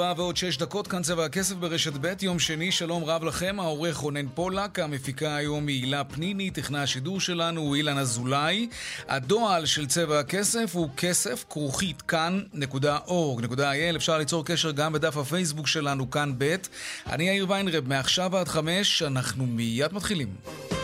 קצת אחרי ארבע ועוד שש דקות, כאן צבע הכסף ברשת ב', יום שני, שלום רב לכם, העורך רונן פולק, המפיקה היום היא הילה פניני, טכנה השידור שלנו הוא אילן אזולאי. הדועל של צבע הכסף הוא כסף כרוכית כאן.org.il, אפשר ליצור קשר גם בדף הפייסבוק שלנו, כאן ב'. אני יאיר ויינרב, מעכשיו עד חמש, אנחנו מיד מתחילים.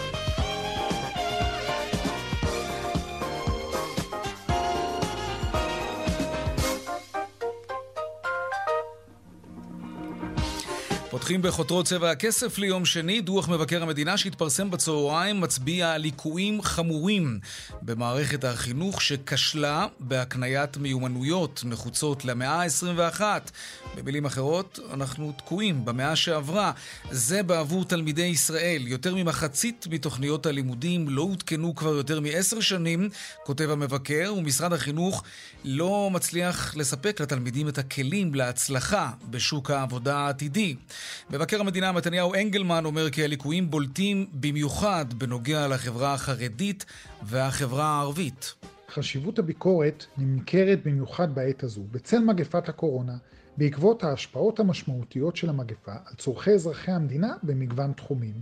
פותחים בחותרות צבע הכסף ליום שני. דוח מבקר המדינה שהתפרסם בצהריים מצביע על ליקויים חמורים במערכת החינוך שכשלה בהקניית מיומנויות נחוצות למאה ה-21. במילים אחרות, אנחנו תקועים במאה שעברה. זה בעבור תלמידי ישראל. יותר ממחצית מתוכניות הלימודים לא עודכנו כבר יותר מעשר שנים, כותב המבקר, ומשרד החינוך לא מצליח לספק לתלמידים את הכלים להצלחה בשוק העבודה העתידי. מבקר המדינה מתניהו אנגלמן אומר כי הליקויים בולטים במיוחד בנוגע לחברה החרדית והחברה הערבית. חשיבות הביקורת נמכרת במיוחד בעת הזו, בצל מגפת הקורונה, בעקבות ההשפעות המשמעותיות של המגפה על צורכי אזרחי המדינה במגוון תחומים.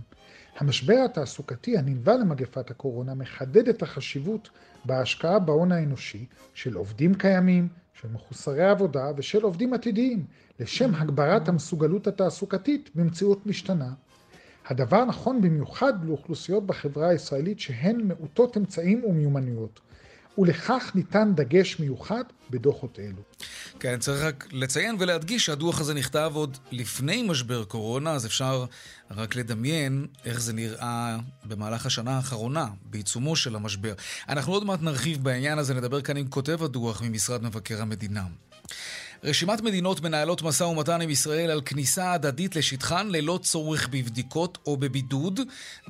המשבר התעסוקתי הנלווה למגפת הקורונה מחדד את החשיבות בהשקעה בהון האנושי של עובדים קיימים, של מחוסרי עבודה ושל עובדים עתידיים, לשם הגברת המסוגלות התעסוקתית במציאות משתנה. הדבר נכון במיוחד לאוכלוסיות בחברה הישראלית שהן מעוטות אמצעים ומיומנויות. ולכך ניתן דגש מיוחד בדוחות אלו. כן, צריך רק לציין ולהדגיש שהדוח הזה נכתב עוד לפני משבר קורונה, אז אפשר רק לדמיין איך זה נראה במהלך השנה האחרונה, בעיצומו של המשבר. אנחנו עוד מעט נרחיב בעניין הזה, נדבר כאן עם כותב הדוח ממשרד מבקר המדינה. רשימת מדינות מנהלות משא ומתן עם ישראל על כניסה הדדית לשטחן ללא צורך בבדיקות או בבידוד.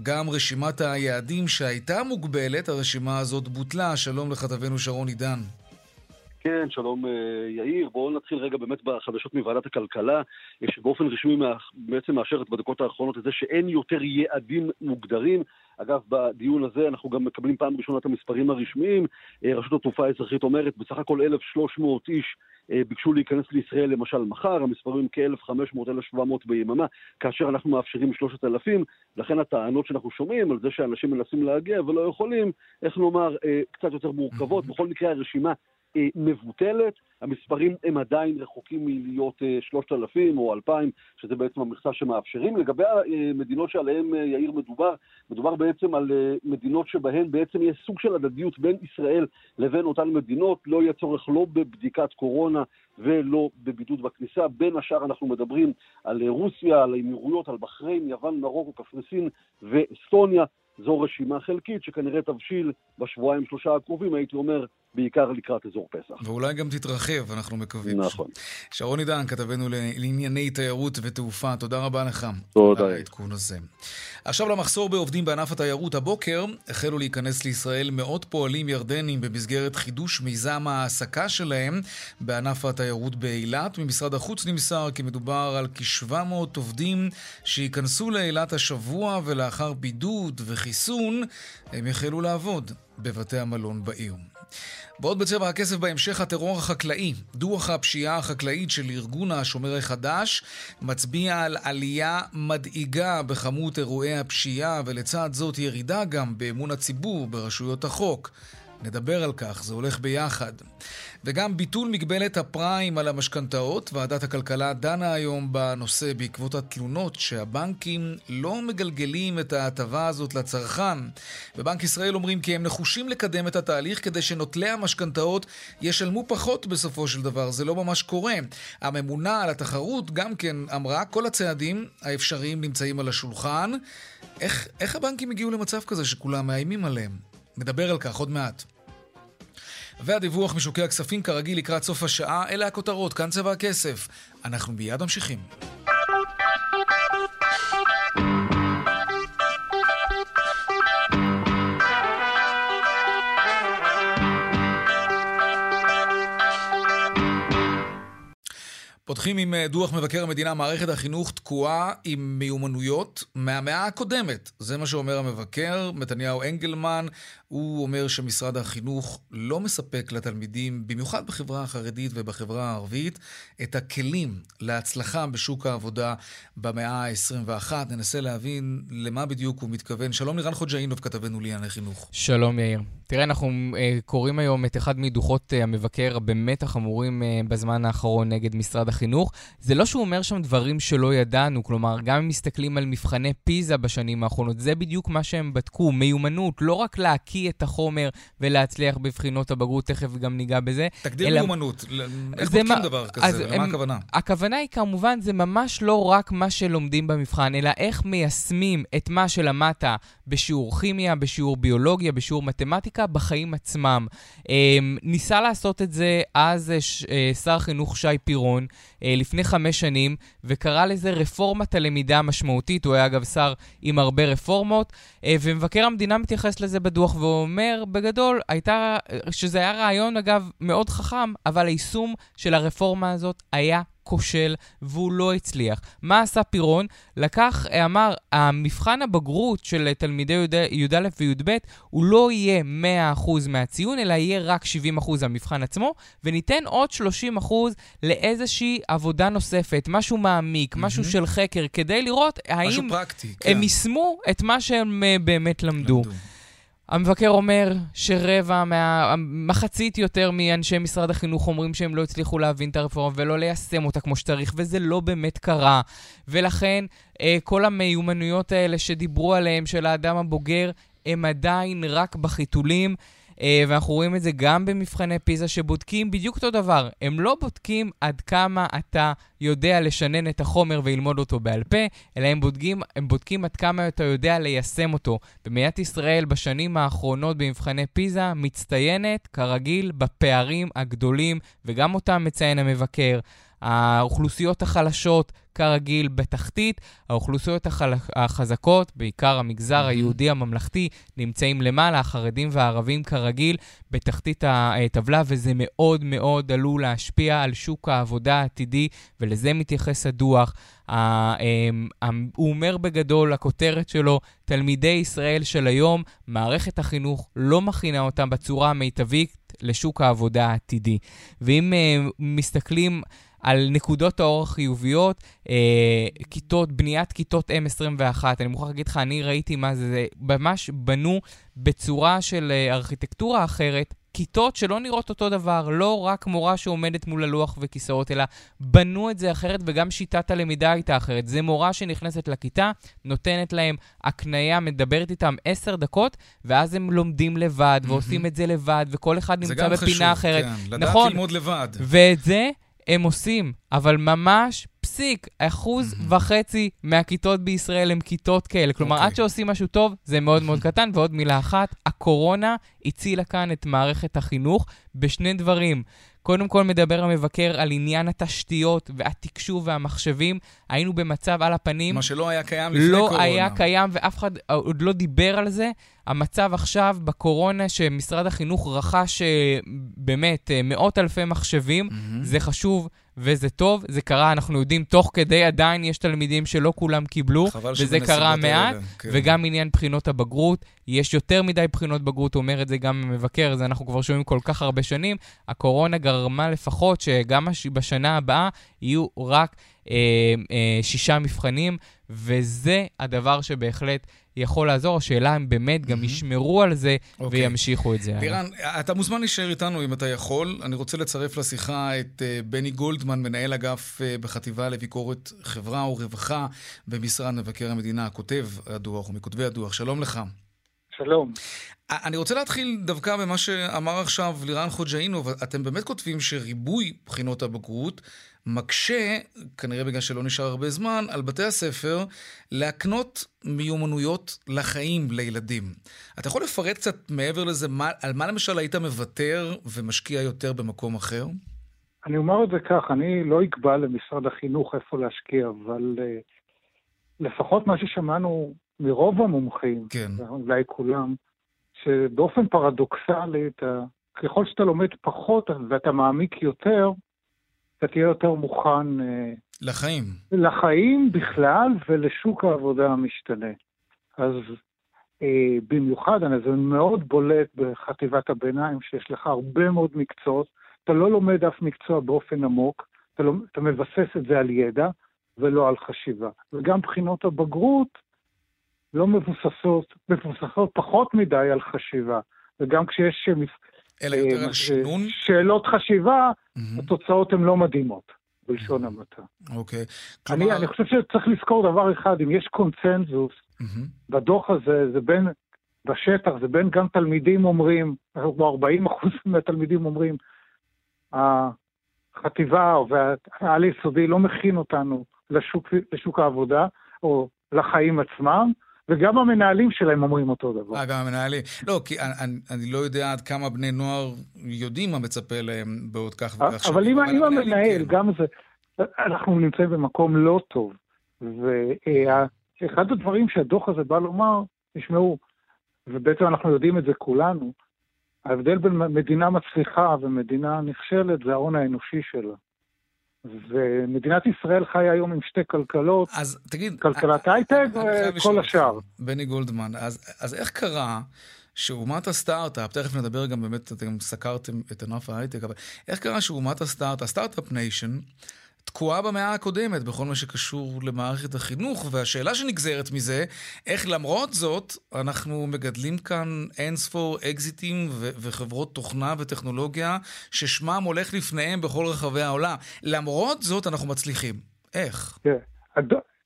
גם רשימת היעדים שהייתה מוגבלת, הרשימה הזאת בוטלה. שלום לכתבנו שרון עידן. כן, שלום אה, יאיר. בואו נתחיל רגע באמת בחדשות מוועדת הכלכלה, שבאופן רשמי בעצם מאשרת בדקות האחרונות את זה שאין יותר יעדים מוגדרים. אגב, בדיון הזה אנחנו גם מקבלים פעם ראשונה את המספרים הרשמיים. אה, רשות התעופה האזרחית אומרת, בסך הכל 1,300 איש אה, ביקשו להיכנס לישראל למשל מחר, המספרים כ-1,500-1,700 ביממה, כאשר אנחנו מאפשרים 3,000, לכן הטענות שאנחנו שומעים על זה שאנשים מנסים להגיע ולא יכולים, איך נאמר, קצת יותר מורכבות. בכל מקרה הרשימה אה, מבוטלת, המספרים הם עדיין רחוקים מלהיות 3,000 אה, או 2,000, שזה בעצם המכסה שמאפשרים. לגבי המדינות שעליהן אה, יאיר מדובר, מדובר בעצם על מדינות שבהן בעצם יש סוג של הדדיות בין ישראל לבין אותן מדינות, לא יהיה צורך לא בבדיקת קורונה ולא בבידוד בכניסה. בין השאר אנחנו מדברים על רוסיה, על האמירויות, על בחריין, יוון, מרוקו, קפריסין ואסטוניה. זו רשימה חלקית שכנראה תבשיל בשבועיים שלושה הקרובים, הייתי אומר, בעיקר לקראת אזור פסח. ואולי גם תתרחב, אנחנו מקווים. נכון. שרון עידן, כתבנו לענייני תיירות ותעופה, תודה רבה לך. תודה. על העדכון הזה. עכשיו למחסור בעובדים בענף התיירות. הבוקר החלו להיכנס לישראל מאות פועלים ירדנים במסגרת חידוש מיזם ההעסקה שלהם בענף התיירות באילת. ממשרד החוץ נמסר כי מדובר על כ-700 עובדים שייכנסו לאילת השבוע ולאחר בידוד וחיסון הם יחלו לעבוד בבתי המלון בעיר. בעוד בצבע הכסף בהמשך הטרור החקלאי. דוח הפשיעה החקלאית של ארגון השומר החדש מצביע על עלייה מדאיגה בכמות אירועי הפשיעה ולצד זאת ירידה גם באמון הציבור ברשויות החוק. נדבר על כך, זה הולך ביחד. וגם ביטול מגבלת הפריים על המשכנתאות. ועדת הכלכלה דנה היום בנושא בעקבות התלונות שהבנקים לא מגלגלים את ההטבה הזאת לצרכן. בבנק ישראל אומרים כי הם נחושים לקדם את התהליך כדי שנוטלי המשכנתאות ישלמו פחות בסופו של דבר. זה לא ממש קורה. הממונה על התחרות גם כן אמרה, כל הצעדים האפשריים נמצאים על השולחן. איך, איך הבנקים הגיעו למצב כזה שכולם מאיימים עליהם? נדבר על כך עוד מעט. והדיווח משוקי הכספים כרגיל לקראת סוף השעה, אלה הכותרות, כאן צבע הכסף. אנחנו מיד ממשיכים. פותחים עם אה, דוח מבקר המדינה, מערכת החינוך תקועה עם מיומנויות מהמאה הקודמת. זה מה שאומר המבקר, מתניהו אנגלמן. הוא אומר שמשרד החינוך לא מספק לתלמידים, במיוחד בחברה החרדית ובחברה הערבית, את הכלים להצלחה בשוק העבודה במאה ה-21. ננסה להבין למה בדיוק הוא מתכוון. שלום לירן חוג'אינוב, כתבנו לענייני חינוך. שלום יאיר. תראה, אנחנו uh, קוראים היום את אחד מדוחות uh, המבקר הבאמת החמורים uh, בזמן האחרון נגד משרד החינוך. זה לא שהוא אומר שם דברים שלא ידענו, כלומר, גם אם מסתכלים על מבחני פיזה בשנים האחרונות, זה בדיוק מה שהם בדקו, מיומנות, לא רק להקיא את החומר ולהצליח בבחינות הבגרות, תכף גם ניגע בזה. תגדיר אלא... מיומנות, איך בודקים מה... דבר כזה, ולמה הכוונה? הכוונה היא כמובן, זה ממש לא רק מה שלומדים במבחן, אלא איך מיישמים את מה שלמדת בשיעור כימיה, בשיעור ביולוגיה, בשיעור מתמטיקה, בחיים עצמם. אמ, ניסה לעשות את זה אז אה, אה, שר החינוך שי פירון, לפני חמש שנים, וקרא לזה רפורמת הלמידה המשמעותית. הוא היה אגב שר עם הרבה רפורמות, ומבקר המדינה מתייחס לזה בדוח ואומר, בגדול, הייתה, שזה היה רעיון, אגב, מאוד חכם, אבל היישום של הרפורמה הזאת היה כושל והוא לא הצליח. מה עשה פירון? לקח, אמר, המבחן הבגרות של תלמידי י"א וי"ב הוא לא יהיה 100% מהציון, אלא יהיה רק 70% המבחן עצמו, וניתן עוד 30% לאיזושהי עבודה נוספת, משהו מעמיק, mm-hmm. משהו של חקר, כדי לראות האם פרקטי, כן. הם יישמו את מה שהם אה, באמת למדו. למדו. המבקר אומר שרבע, מה, מחצית יותר מאנשי משרד החינוך אומרים שהם לא הצליחו להבין את הרפורמה ולא ליישם אותה כמו שצריך, וזה לא באמת קרה. ולכן, אה, כל המיומנויות האלה שדיברו עליהם של האדם הבוגר, הם עדיין רק בחיתולים. אה, ואנחנו רואים את זה גם במבחני פיזה שבודקים בדיוק אותו דבר. הם לא בודקים עד כמה אתה יודע לשנן את החומר וללמוד אותו בעל פה, אלא הם בודקים, הם בודקים עד כמה אתה יודע ליישם אותו. במדינת ישראל בשנים האחרונות במבחני פיזה מצטיינת, כרגיל, בפערים הגדולים, וגם אותם מציין המבקר. האוכלוסיות החלשות, כרגיל, בתחתית, האוכלוסיות החל... החזקות, בעיקר המגזר היהודי הממלכתי, נמצאים למעלה, החרדים והערבים כרגיל, בתחתית הטבלה, וזה מאוד מאוד עלול להשפיע על שוק העבודה העתידי, ולזה מתייחס הדוח. אמ, הוא אומר בגדול, הכותרת שלו, תלמידי ישראל של היום, מערכת החינוך לא מכינה אותם בצורה המיטבית לשוק העבודה העתידי. ואם uh, מסתכלים על נקודות האור החיוביות, אה, כיתות, בניית כיתות M21. אני מוכרח להגיד לך, אני ראיתי מה זה, זה ממש בנו בצורה של אה, ארכיטקטורה אחרת. כיתות שלא נראות אותו דבר, לא רק מורה שעומדת מול הלוח וכיסאות, אלא בנו את זה אחרת וגם שיטת הלמידה הייתה אחרת. זה מורה שנכנסת לכיתה, נותנת להם הקנייה, מדברת איתם עשר דקות, ואז הם לומדים לבד. ועושים את זה לבד, וכל אחד נמצא בפינה חשוב, אחרת. זה גם חשוב, כן. לדעת נכון. ללמוד לבד. ואת זה הם עושים, אבל ממש פסיק, אחוז mm-hmm. וחצי מהכיתות בישראל הם כיתות כאלה. כלומר, okay. עד אוקיי. שעושים משהו טוב, זה מאוד מאוד קטן. ועוד מילה אחת, הקורונה הצילה כאן את מערכת החינוך בשני דברים. קודם כל מדבר המבקר על עניין התשתיות והתקשוב והמחשבים. היינו במצב על הפנים. מה שלא היה קיים לפני לא קורונה. לא היה קיים ואף אחד עוד לא דיבר על זה. המצב עכשיו בקורונה שמשרד החינוך רכש אה, באמת אה, מאות אלפי מחשבים, mm-hmm. זה חשוב. וזה טוב, זה קרה, אנחנו יודעים, תוך כדי עדיין יש תלמידים שלא כולם קיבלו, וזה קרה מעט, כן. וגם עניין בחינות הבגרות, יש יותר מדי בחינות בגרות, אומר את זה גם המבקר, זה אנחנו כבר שומעים כל כך הרבה שנים, הקורונה גרמה לפחות שגם בשנה הבאה יהיו רק אה, אה, שישה מבחנים, וזה הדבר שבהחלט יכול לעזור. השאלה אם באמת גם ישמרו על זה. אוקיי. וימשיכו את זה. לירן, אתה מוזמן להישאר איתנו אם אתה יכול. אני רוצה לצרף לשיחה את uh, בני גולדמן, מנהל אגף uh, בחטיבה לביקורת חברה ורווחה במשרד מבקר המדינה, כותב הדוח ומכותבי הדוח. שלום לך. שלום. אני רוצה להתחיל דווקא במה שאמר עכשיו לירן חוג'אינוב. אתם באמת כותבים שריבוי בחינות הבגרות מקשה, כנראה בגלל שלא נשאר הרבה זמן, על בתי הספר להקנות מיומנויות לחיים לילדים. אתה יכול לפרט קצת מעבר לזה, מה, על מה למשל היית מוותר ומשקיע יותר במקום אחר? אני אומר את זה כך, אני לא אקבע למשרד החינוך איפה להשקיע, אבל uh, לפחות מה ששמענו מרוב המומחים, כן. אולי כולם, שבאופן פרדוקסלי, אתה, ככל שאתה לומד פחות ואתה מעמיק יותר, אתה תהיה יותר מוכן... אה, לחיים. לחיים בכלל ולשוק העבודה המשתנה. אז אה, במיוחד, זה מאוד בולט בחטיבת הביניים, שיש לך הרבה מאוד מקצועות, אתה לא לומד אף מקצוע באופן עמוק, אתה, לא, אתה מבסס את זה על ידע ולא על חשיבה. וגם בחינות הבגרות לא מבוססות, מבוססות פחות מדי על חשיבה. וגם כשיש אלא יותר על אה, שינון? שאלות חשיבה. התוצאות הן לא מדהימות, בלשון. המעטה. אוקיי. כלומר... אני, חושב שצריך לזכור דבר אחד, אם יש קונצנזוס. בדוח הזה, זה בין, בשטח, זה בין גם תלמידים אומרים, 40 אחוז מהתלמידים אומרים, החטיבה והעל-יסודי לא מכין אותנו לשוק, לשוק העבודה, או לחיים עצמם, וגם המנהלים שלהם אומרים אותו דבר. אה, גם המנהלים. לא, כי אני, אני לא יודע עד כמה בני נוער יודעים מה מצפה להם בעוד כך וכך שנים. אבל אם, אם המנהל, כן. גם זה, אנחנו נמצאים במקום לא טוב. ואחד הדברים שהדוח הזה בא לומר, תשמעו, ובעצם אנחנו יודעים את זה כולנו, ההבדל בין מדינה מצליחה ומדינה נכשלת זה ההון האנושי שלה. ומדינת ישראל חיה היום עם שתי כלכלות, אז תגיד, כלכלת הייטק וכל השאר. בני גולדמן, אז, אז איך קרה שאומת הסטארט-אפ, תכף נדבר גם באמת, אתם סקרתם את ענף ההייטק, אבל איך קרה שאומת הסטארט-אפ, ה start-up nation, תקועה במאה הקודמת בכל מה שקשור למערכת החינוך, והשאלה שנגזרת מזה, איך למרות זאת אנחנו מגדלים כאן אין ספור אקזיטים וחברות תוכנה וטכנולוגיה ששמם הולך לפניהם בכל רחבי העולם. למרות זאת אנחנו מצליחים. איך?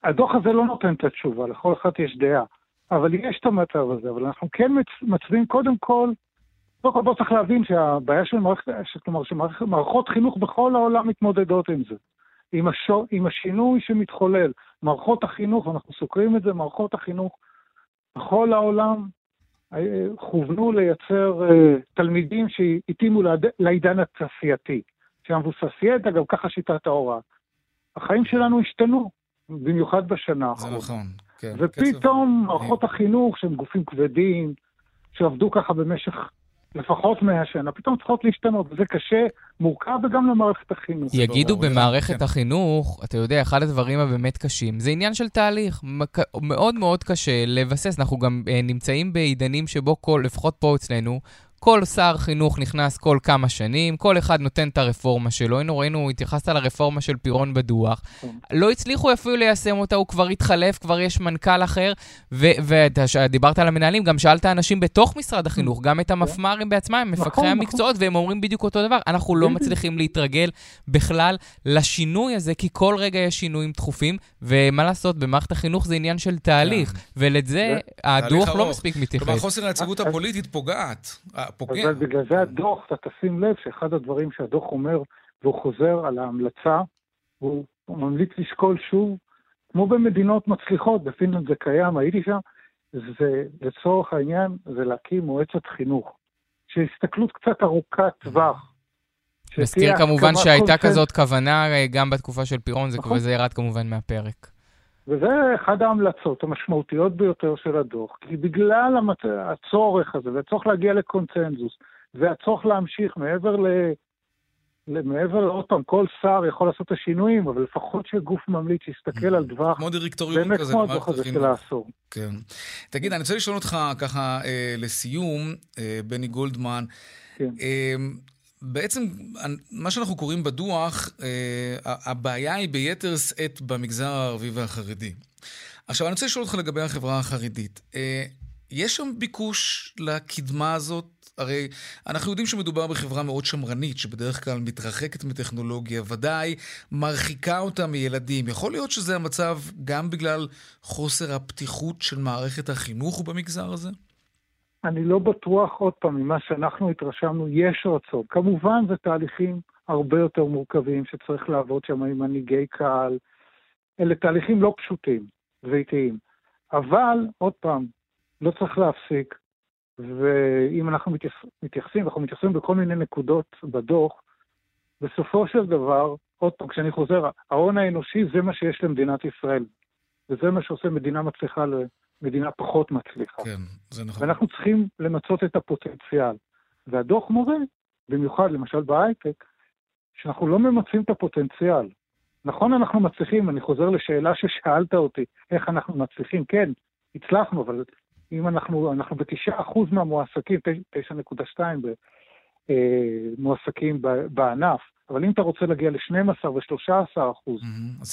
הדוח, הזה לא נותן את התשובה, לכל אחד יש דעה. אבל יש את המצב הזה, אבל אנחנו כן מצביעים קודם כל, קודם כל בוא צריך להבין שהבעיה של מערכת, כלומר שמערכות חינוך בכל העולם מתמודדות עם זה. עם, השו, עם השינוי שמתחולל. מערכות החינוך, אנחנו סוקרים את זה, מערכות החינוך בכל העולם אה, כוונו לייצר אה, תלמידים שהתאימו לעידן התעשייתי, שהמבוסס ידע, גם ככה שיטת ההוראה. החיים שלנו השתנו, במיוחד בשנה האחרונה. זה נכון, כן. ופתאום מערכות החינוך, שהם גופים כבדים, שעבדו ככה במשך לפחות 100 שנה, פתאום צריכות להשתנות, וזה קשה, מורכב, וגם למערכת החינוך. יגידו במערכת כן. החינוך, אתה יודע, אחד הדברים הבאמת קשים, זה עניין של תהליך. מאוד מאוד קשה לבסס, אנחנו גם אה, נמצאים בעידנים שבו כל, לפחות פה אצלנו, כל שר חינוך נכנס כל כמה שנים, כל אחד נותן את הרפורמה שלו. היינו, ראינו, התייחסת לרפורמה של פירון בדוח. כן. לא הצליחו אפילו ליישם אותה, הוא כבר התחלף, כבר יש מנכ"ל אחר. ודיברת על המנהלים, גם שאלת אנשים בתוך משרד החינוך, גם את המפמ"רים בעצמם, הם מפקחי נכון, נכון. המקצועות, והם אומרים בדיוק אותו דבר. אנחנו לא מצליחים להתרגל בכלל לשינוי הזה, כי כל רגע יש שינויים דחופים, ומה לעשות, במערכת החינוך זה עניין של תהליך, כן. ולזה הדוח לא מספיק מתייחס. כלומר, חוסר היציבות הפוליטית פוגעת. פוגע. אבל בגלל זה הדוח, אתה תשים לב שאחד הדברים שהדוח אומר, והוא חוזר על ההמלצה, הוא ממליץ לשקול שוב, כמו במדינות מצליחות, בפינלנד זה קיים, הייתי שם, זה לצורך העניין, זה להקים מועצת חינוך, שהסתכלות קצת ארוכת טווח. מזכיר כמובן שהייתה כזאת כוונה אה, גם בתקופה של פירון, זה, נכון. זה ירד כמובן מהפרק. וזה אחת ההמלצות המשמעותיות ביותר של הדוח, כי בגלל המצ... הצורך הזה, והצורך להגיע לקונצנזוס, והצורך להמשיך מעבר ל... מעבר, עוד פעם, כל שר יכול לעשות את השינויים, אבל לפחות שגוף ממליץ יסתכל על טווח, כמו דירקטוריון כזה, באמת כמו הדוח הזה של העשור. כן. תגיד, אני רוצה לשאול אותך ככה אה, לסיום, אה, בני גולדמן, כן. אה, בעצם, מה שאנחנו קוראים בדוח, אה, הבעיה היא ביתר שאת במגזר הערבי והחרדי. עכשיו, אני רוצה לשאול אותך לגבי החברה החרדית. אה, יש שם ביקוש לקדמה הזאת? הרי אנחנו יודעים שמדובר בחברה מאוד שמרנית, שבדרך כלל מתרחקת מטכנולוגיה, ודאי מרחיקה אותה מילדים. יכול להיות שזה המצב גם בגלל חוסר הפתיחות של מערכת החינוך במגזר הזה? אני לא בטוח, עוד פעם, ממה שאנחנו התרשמנו, יש רצון. כמובן, זה תהליכים הרבה יותר מורכבים שצריך לעבוד שם עם מנהיגי קהל. אלה תהליכים לא פשוטים ואיטיים. אבל, עוד פעם, לא צריך להפסיק. ואם אנחנו מתייחסים, אנחנו מתייחסים בכל מיני נקודות בדוח, בסופו של דבר, עוד פעם, כשאני חוזר, ההון האנושי זה מה שיש למדינת ישראל. וזה מה שעושה מדינה מצליחה למדינה פחות מצליחה. כן, זה נכון. ואנחנו צריכים למצות את הפוטנציאל. והדוח מורה, במיוחד למשל בהייטק, שאנחנו לא ממצים את הפוטנציאל. נכון, אנחנו מצליחים, אני חוזר לשאלה ששאלת אותי, איך אנחנו מצליחים, כן, הצלחנו, אבל אם אנחנו, אנחנו בתשעה אחוז מהמועסקים, 9.2 אה, מועסקים בענף, אבל אם אתה רוצה להגיע ל-12 ו-13 אחוז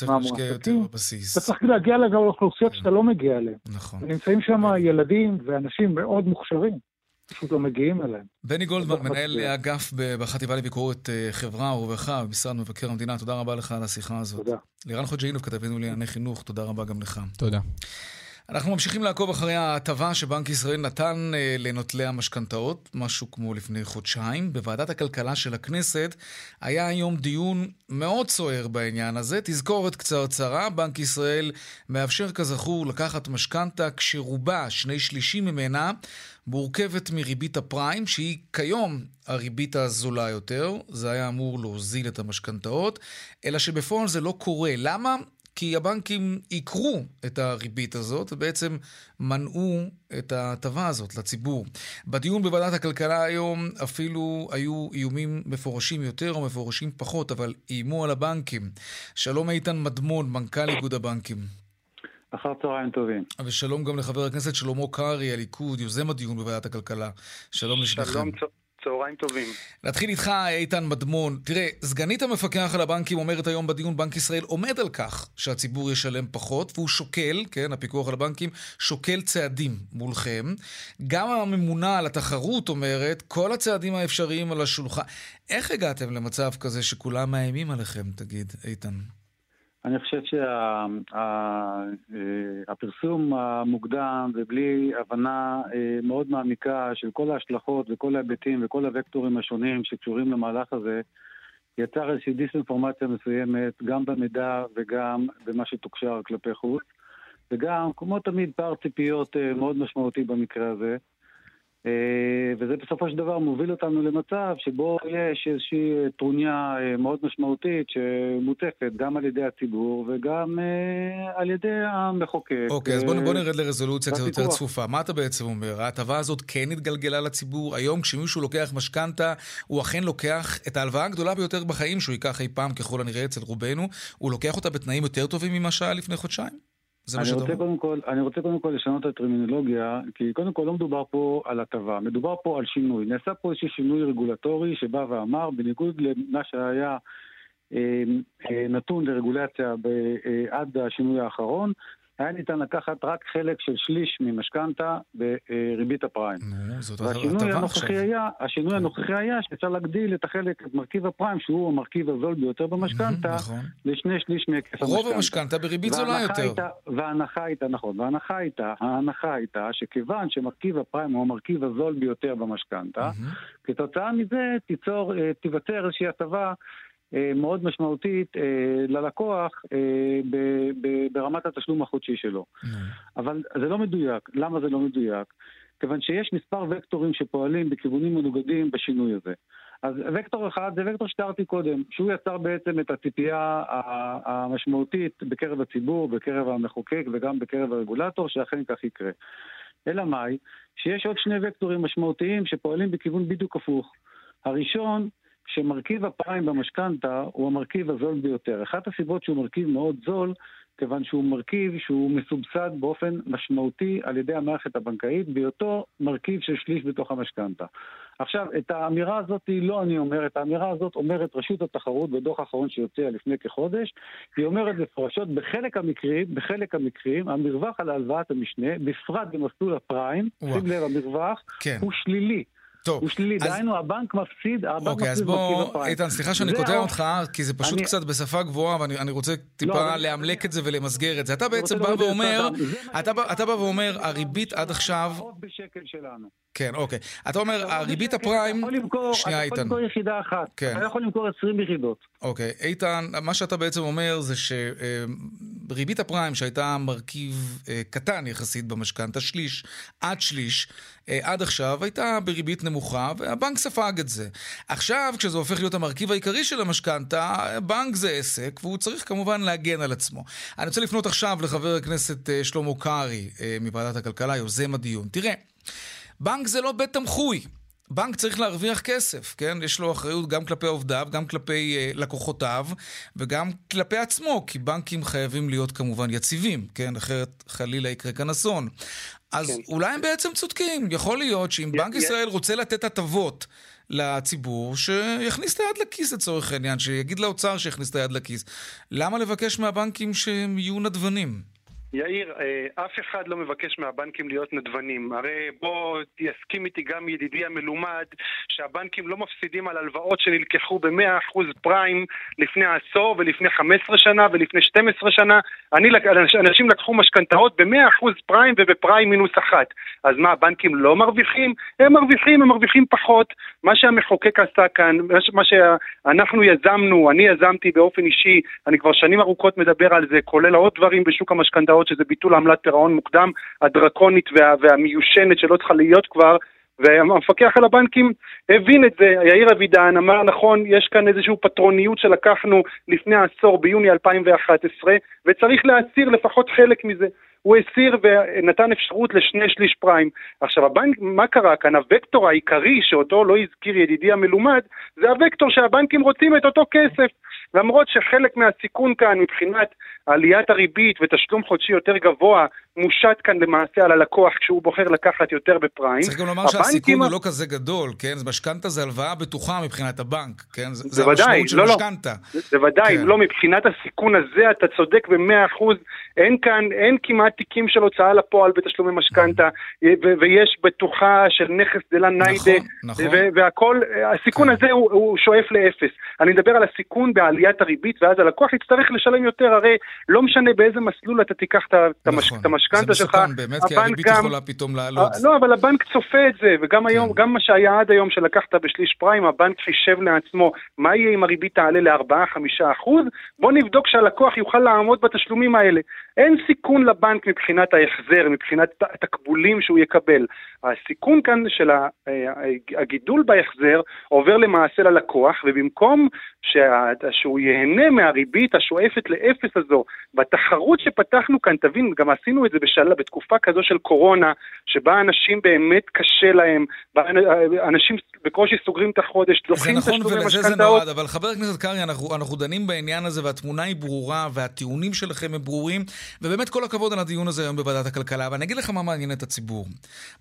מהמועסקים, אתה צריך להגיע לאוכלוסיות כן. שאתה לא מגיע אליהן. נכון. ונמצאים שם ילדים ואנשים מאוד מוכשרים. פשוט לא מגיעים אליהם. בני גולדמן, מנהל אגף בחטיבה לביקורת אה, חברה ורווחה במשרד מבקר המדינה, תודה רבה לך על השיחה הזאת. תודה. לירן חוג'אינוב, כתבנו לענייני חינוך, תודה רבה גם לך. תודה. אנחנו ממשיכים לעקוב אחרי ההטבה שבנק ישראל נתן אה, לנוטלי המשכנתאות, משהו כמו לפני חודשיים. בוועדת הכלכלה של הכנסת היה היום דיון מאוד סוער בעניין הזה. תזכורת קצרצרה, בנק ישראל מאפשר כזכור לקחת משכנתה כשרובה, שני שלישים ממנה, מורכבת מריבית הפריים, שהיא כיום הריבית הזולה יותר. זה היה אמור להוזיל את המשכנתאות, אלא שבפועל זה לא קורה. למה? כי הבנקים עיקרו את הריבית הזאת ובעצם מנעו את ההטבה הזאת לציבור. בדיון בוועדת הכלכלה היום אפילו היו איומים מפורשים יותר או מפורשים פחות, אבל איימו על הבנקים. שלום איתן מדמון, מנכ"ל איגוד הבנקים. אחר צהריים טובים. ושלום גם לחבר הכנסת שלמה קרעי, הליכוד, יוזם הדיון בוועדת הכלכלה. שלום לשניכם. שלום, צהריים טובים. נתחיל איתך, איתן מדמון. תראה, סגנית המפקח על הבנקים אומרת היום בדיון, בנק ישראל עומד על כך שהציבור ישלם פחות, והוא שוקל, כן, הפיקוח על הבנקים, שוקל צעדים מולכם. גם הממונה על התחרות אומרת, כל הצעדים האפשריים על השולחן. איך הגעתם למצב כזה שכולם מאיימים עליכם, תגיד, איתן? אני חושב שהפרסום שה, המוקדם ובלי הבנה אה, מאוד מעמיקה של כל ההשלכות וכל ההיבטים וכל הוקטורים השונים שקשורים למהלך הזה, יצר איזושהי דיסאינפורמציה מסוימת, גם במידע וגם במה שתוקשר כלפי חוץ, וגם, כמו תמיד, פער ציפיות אה, מאוד משמעותי במקרה הזה. אה, וזה בסופו של דבר מוביל אותנו למצב שבו יש איזושהי טרוניה אה, מאוד משמעותית שמוצפת גם על ידי הציבור וגם אה, על ידי המחוקק. אוקיי, אז בוא, בוא נרד לרזולוציה קצת יותר צפופה. מה אתה בעצם אומר? ההטבה הזאת כן התגלגלה לציבור? היום כשמישהו לוקח משכנתה, הוא אכן לוקח את ההלוואה הגדולה ביותר בחיים שהוא ייקח אי פעם, ככל הנראה אצל רובנו, הוא לוקח אותה בתנאים יותר טובים ממה שהיה לפני חודשיים? זה מה שאתה אומר. קודם כל, אני רוצה קודם כל לשנות את הטרמינולוגיה, כי קודם כל לא מדובר פה על הטבה, מדובר פה על שינוי. נעשה פה איזשהו שינוי רגולטורי שבא ואמר, בניגוד למה שהיה אה, אה, נתון לרגולציה ב, אה, עד השינוי האחרון, היה ניתן לקחת רק חלק של שליש ממשכנתה בריבית הפריים. והשינוי הנוכחי היה, השינוי. הנוכחי היה שאפשר להגדיל את החלק, את מרכיב הפריים, שהוא המרכיב הזול ביותר במשכנתה, נכון. לשני שליש מהיקף המשכנתה. רוב המשכנתה בריבית זולה יותר. וההנחה הייתה, נכון, וההנחה הייתה, ההנחה הייתה שכיוון שמרכיב הפריים הוא המרכיב הזול ביותר במשכנתה, כתוצאה מזה אה, תיווצר איזושהי הטבה מאוד משמעותית אה, ללקוח אה, ברמת התשלום החודשי שלו. אבל זה לא מדויק. למה זה לא מדויק? כיוון שיש מספר וקטורים שפועלים בכיוונים מנוגדים בשינוי הזה. אז וקטור אחד זה וקטור שתיארתי קודם, שהוא יצר בעצם את הציפייה המשמעותית בקרב הציבור, בקרב המחוקק וגם בקרב הרגולטור, שאכן כך יקרה. אלא מאי? שיש עוד שני וקטורים משמעותיים שפועלים בכיוון בדיוק הפוך. הראשון שמרכיב הפריים במשכנתה הוא המרכיב הזול ביותר. אחת הסיבות שהוא מרכיב מאוד זול, כיוון שהוא מרכיב שהוא מסובסד באופן משמעותי על ידי המערכת הבנקאית, בהיותו מרכיב של שליש בתוך המשכנתה. עכשיו, את האמירה הזאת לא אני אומר, את האמירה הזאת אומרת רשות התחרות בדוח האחרון שיוצא לפני כחודש, היא אומרת מפורשות, בחלק המקרים, בחלק המקרים, המרווח על הלוואת המשנה, בפרט במסלול הפריים, שים לב, המרווח, כן. הוא שלילי. טוב. הוא שלילי, אז... דהיינו הבנק מפסיד, הבנק אוקיי, מפסיד מרכיב הפריים. אז בוא, איתן, סליחה שאני קוטע או... אותך, כי זה פשוט אני... קצת בשפה גבוהה, ואני רוצה טיפה לא, לאמלק אני... את זה ולמסגר את זה. אתה בעצם בא ואומר, אתה, אתה בא ואומר, הריבית עד עכשיו... כן, אוקיי. אתה אומר, הריבית הפריים... שנייה, איתן. אתה יכול למכור יחידה אחת. כן. אתה יכול למכור 20 יחידות. אוקיי. איתן, מה שאתה בעצם אומר זה שריבית הפריים, שהייתה מרכיב אה, קטן יחסית במשכנתה, שליש, עד שליש, אה, עד עכשיו הייתה בריבית נמוכה, והבנק ספג את זה. עכשיו, כשזה הופך להיות המרכיב העיקרי של המשכנתה, בנק זה עסק, והוא צריך כמובן להגן על עצמו. אני רוצה לפנות עכשיו לחבר הכנסת אה, שלמה קרעי מוועדת הכלכלה, יוזם הדיון. תראה, בנק זה לא בית תמחוי. בנק צריך להרוויח כסף, כן? יש לו אחריות גם כלפי עובדיו, גם כלפי uh, לקוחותיו וגם כלפי עצמו, כי בנקים חייבים להיות כמובן יציבים, כן? אחרת חלילה יקרה כאן אסון. אז כן. אולי הם בעצם צודקים. יכול להיות שאם בנק ישראל רוצה לתת הטבות לציבור, שיכניס את היד לכיס לצורך העניין, שיגיד לאוצר שיכניס את היד לכיס. למה לבקש מהבנקים שהם יהיו נדבנים? יאיר, אה, אף אחד לא מבקש מהבנקים להיות נדבנים. הרי בוא תסכים איתי גם ידידי המלומד שהבנקים לא מפסידים על הלוואות שנלקחו ב-100% פריים לפני עשור ולפני 15 שנה ולפני 12 שנה. אני, אנשים לקחו משכנתאות ב-100% פריים ובפריים מינוס אחת. אז מה, הבנקים לא מרוויחים? הם מרוויחים, הם מרוויחים פחות. מה שהמחוקק עשה כאן, מה שאנחנו יזמנו, אני יזמתי באופן אישי, אני כבר שנים ארוכות מדבר על זה, כולל עוד דברים בשוק המשכנתאות. שזה ביטול עמלת פירעון מוקדם הדרקונית וה, והמיושנת שלא צריכה להיות כבר, והמפקח על הבנקים הבין את זה, יאיר אבידן אמר נכון, יש כאן איזושהי פטרוניות שלקחנו לפני עשור ביוני 2011 וצריך להסיר לפחות חלק מזה. הוא הסיר ונתן אפשרות לשני שליש פריים. עכשיו, הבנק, מה קרה כאן? הוקטור העיקרי שאותו לא הזכיר ידידי המלומד, זה הוקטור שהבנקים רוצים את אותו כסף. למרות שחלק מהסיכון כאן מבחינת עליית הריבית ותשלום חודשי יותר גבוה מושת כאן למעשה על הלקוח כשהוא בוחר לקחת יותר בפריים. צריך גם לומר שהסיכון הוא לא כזה גדול, כן? משכנתה זה הלוואה בטוחה מבחינת הבנק, כן? זה המשמעות של לא, לא. משכנתה. זה ודאי, כן. לא, מבחינת הסיכון הזה אתה צודק במאה אחוז. אין כאן, אין כמעט תיקים של הוצאה לפועל בתשלומי משכנתה, ויש בטוחה של נכס דלה ניידה, נכון, נכון. והכל, הסיכון כן. הזה הוא, הוא שואף לאפס. אני מדבר על הסיכון בעליית הריבית, ואז הלקוח יצטרך לשלם יותר, הרי לא משנה באיזה מסלול אתה תיקח את נכון. המשכנתה שלך. זה מסוכן באמת, כי הריבית גם, יכולה פתאום לעלות. לא, אבל הבנק צופה את זה, וגם כן. היום, גם מה שהיה עד היום שלקחת בשליש פריים, הבנק חישב לעצמו מה יהיה אם הריבית תעלה ל-4-5 אחוז, בוא נבדוק שהלקוח יוכל לעמוד בתשלומים האלה. אין סיכון לבנק מבחינת ההחזר, מבחינת התקבולים שהוא יקבל. הסיכון כאן של הגידול בהחזר עובר למעשה ללקוח, ובמקום שהוא ייהנה מהריבית השואפת לאפס הזו, בתחרות שפתחנו כאן, תבין, גם עשינו את זה בשאלה, בתקופה כזו של קורונה, שבה אנשים באמת קשה להם, אנשים בקושי סוגרים את החודש, דוחים נכון, תשלומי משכנתאות. זה נכון ולזה זה נועד, אבל חבר הכנסת קרעי, אנחנו, אנחנו דנים בעניין הזה והתמונה היא ברורה והטיעונים שלכם הם ברורים, ובאמת כל הכבוד על הדיון הזה היום בוועדת הכלכלה. ואני אגיד לך מה מעניין את הציבור.